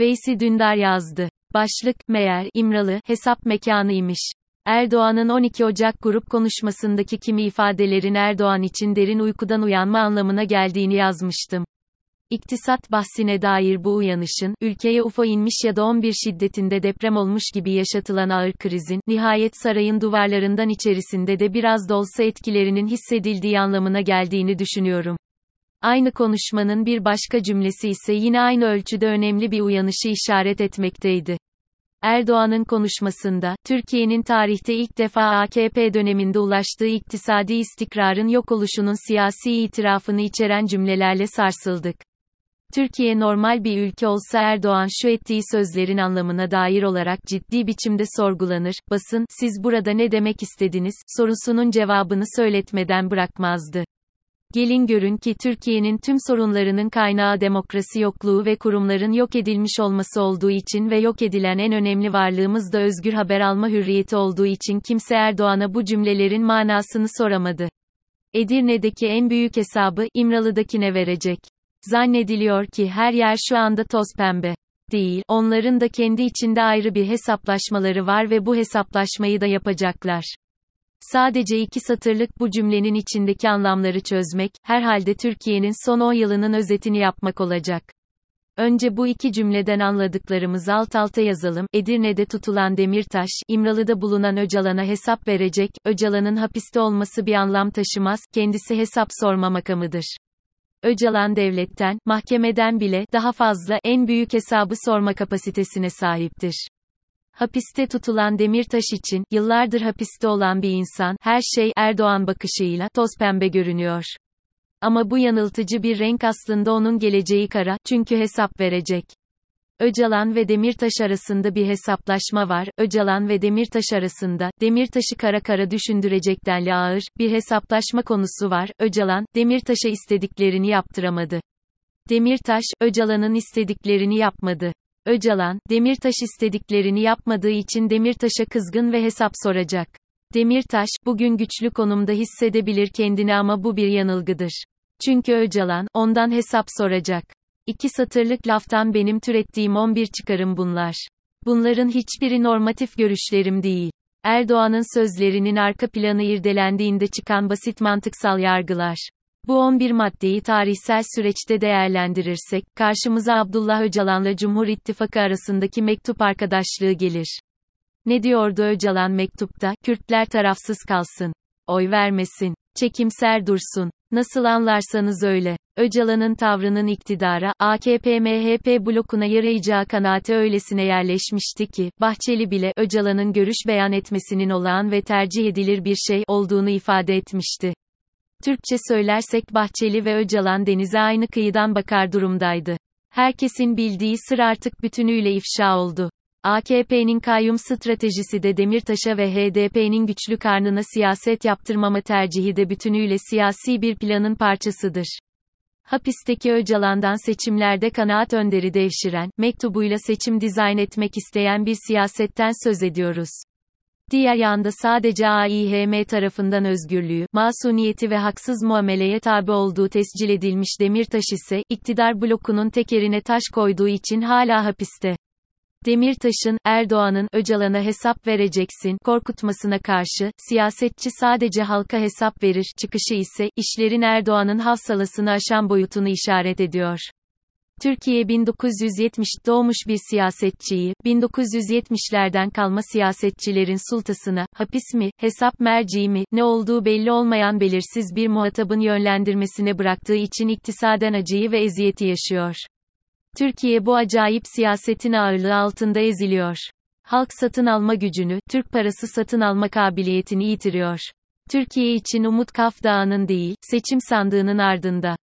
Veysi Dündar yazdı. Başlık, meğer, İmralı, hesap mekanıymış. Erdoğan'ın 12 Ocak grup konuşmasındaki kimi ifadelerin Erdoğan için derin uykudan uyanma anlamına geldiğini yazmıştım. İktisat bahsine dair bu uyanışın, ülkeye UFO inmiş ya da 11 şiddetinde deprem olmuş gibi yaşatılan ağır krizin, nihayet sarayın duvarlarından içerisinde de biraz da olsa etkilerinin hissedildiği anlamına geldiğini düşünüyorum. Aynı konuşmanın bir başka cümlesi ise yine aynı ölçüde önemli bir uyanışı işaret etmekteydi. Erdoğan'ın konuşmasında, Türkiye'nin tarihte ilk defa AKP döneminde ulaştığı iktisadi istikrarın yok oluşunun siyasi itirafını içeren cümlelerle sarsıldık. Türkiye normal bir ülke olsa Erdoğan şu ettiği sözlerin anlamına dair olarak ciddi biçimde sorgulanır, basın, siz burada ne demek istediniz, sorusunun cevabını söyletmeden bırakmazdı. Gelin görün ki Türkiye'nin tüm sorunlarının kaynağı demokrasi yokluğu ve kurumların yok edilmiş olması olduğu için ve yok edilen en önemli varlığımız da özgür haber alma hürriyeti olduğu için kimse Erdoğan'a bu cümlelerin manasını soramadı. Edirne'deki en büyük hesabı İmralı'dakine verecek. Zannediliyor ki her yer şu anda toz pembe. Değil, onların da kendi içinde ayrı bir hesaplaşmaları var ve bu hesaplaşmayı da yapacaklar. Sadece iki satırlık bu cümlenin içindeki anlamları çözmek, herhalde Türkiye'nin son 10 yılının özetini yapmak olacak. Önce bu iki cümleden anladıklarımızı alt alta yazalım. Edirne'de tutulan Demirtaş, İmralı'da bulunan Öcalan'a hesap verecek, Öcalan'ın hapiste olması bir anlam taşımaz, kendisi hesap sorma makamıdır. Öcalan devletten, mahkemeden bile, daha fazla, en büyük hesabı sorma kapasitesine sahiptir. Hapiste tutulan Demirtaş için, yıllardır hapiste olan bir insan, her şey, Erdoğan bakışıyla, toz pembe görünüyor. Ama bu yanıltıcı bir renk aslında onun geleceği kara, çünkü hesap verecek. Öcalan ve Demirtaş arasında bir hesaplaşma var. Öcalan ve Demirtaş arasında, Demirtaş'ı kara kara düşündürecek denli ağır, bir hesaplaşma konusu var. Öcalan, Demirtaş'a istediklerini yaptıramadı. Demirtaş, Öcalan'ın istediklerini yapmadı. Öcalan, Demirtaş istediklerini yapmadığı için Demirtaş'a kızgın ve hesap soracak. Demirtaş, bugün güçlü konumda hissedebilir kendini ama bu bir yanılgıdır. Çünkü Öcalan, ondan hesap soracak. İki satırlık laftan benim türettiğim 11 çıkarım bunlar. Bunların hiçbiri normatif görüşlerim değil. Erdoğan'ın sözlerinin arka planı irdelendiğinde çıkan basit mantıksal yargılar. Bu 11 maddeyi tarihsel süreçte değerlendirirsek, karşımıza Abdullah Öcalan'la Cumhur İttifakı arasındaki mektup arkadaşlığı gelir. Ne diyordu Öcalan mektupta? Kürtler tarafsız kalsın. Oy vermesin. Çekimser dursun. Nasıl anlarsanız öyle. Öcalan'ın tavrının iktidara, AKP-MHP blokuna yarayacağı kanaati öylesine yerleşmişti ki, Bahçeli bile, Öcalan'ın görüş beyan etmesinin olağan ve tercih edilir bir şey olduğunu ifade etmişti. Türkçe söylersek Bahçeli ve Öcalan denize aynı kıyıdan bakar durumdaydı. Herkesin bildiği sır artık bütünüyle ifşa oldu. AKP'nin kayyum stratejisi de Demirtaş'a ve HDP'nin güçlü karnına siyaset yaptırmama tercihi de bütünüyle siyasi bir planın parçasıdır. Hapisteki Öcalan'dan seçimlerde kanaat önderi devşiren, mektubuyla seçim dizayn etmek isteyen bir siyasetten söz ediyoruz. Diğer yanda sadece AİHM tarafından özgürlüğü, masuniyeti ve haksız muameleye tabi olduğu tescil edilmiş Demirtaş ise, iktidar blokunun tekerine taş koyduğu için hala hapiste. Demirtaş'ın, Erdoğan'ın, Öcalan'a hesap vereceksin, korkutmasına karşı, siyasetçi sadece halka hesap verir, çıkışı ise, işlerin Erdoğan'ın hafsalasını aşan boyutunu işaret ediyor. Türkiye 1970 doğmuş bir siyasetçiyi, 1970'lerden kalma siyasetçilerin sultasına, hapis mi, hesap merci mi, ne olduğu belli olmayan belirsiz bir muhatabın yönlendirmesine bıraktığı için iktisaden acıyı ve eziyeti yaşıyor. Türkiye bu acayip siyasetin ağırlığı altında eziliyor. Halk satın alma gücünü, Türk parası satın alma kabiliyetini yitiriyor. Türkiye için umut Kaf Dağı'nın değil, seçim sandığının ardında.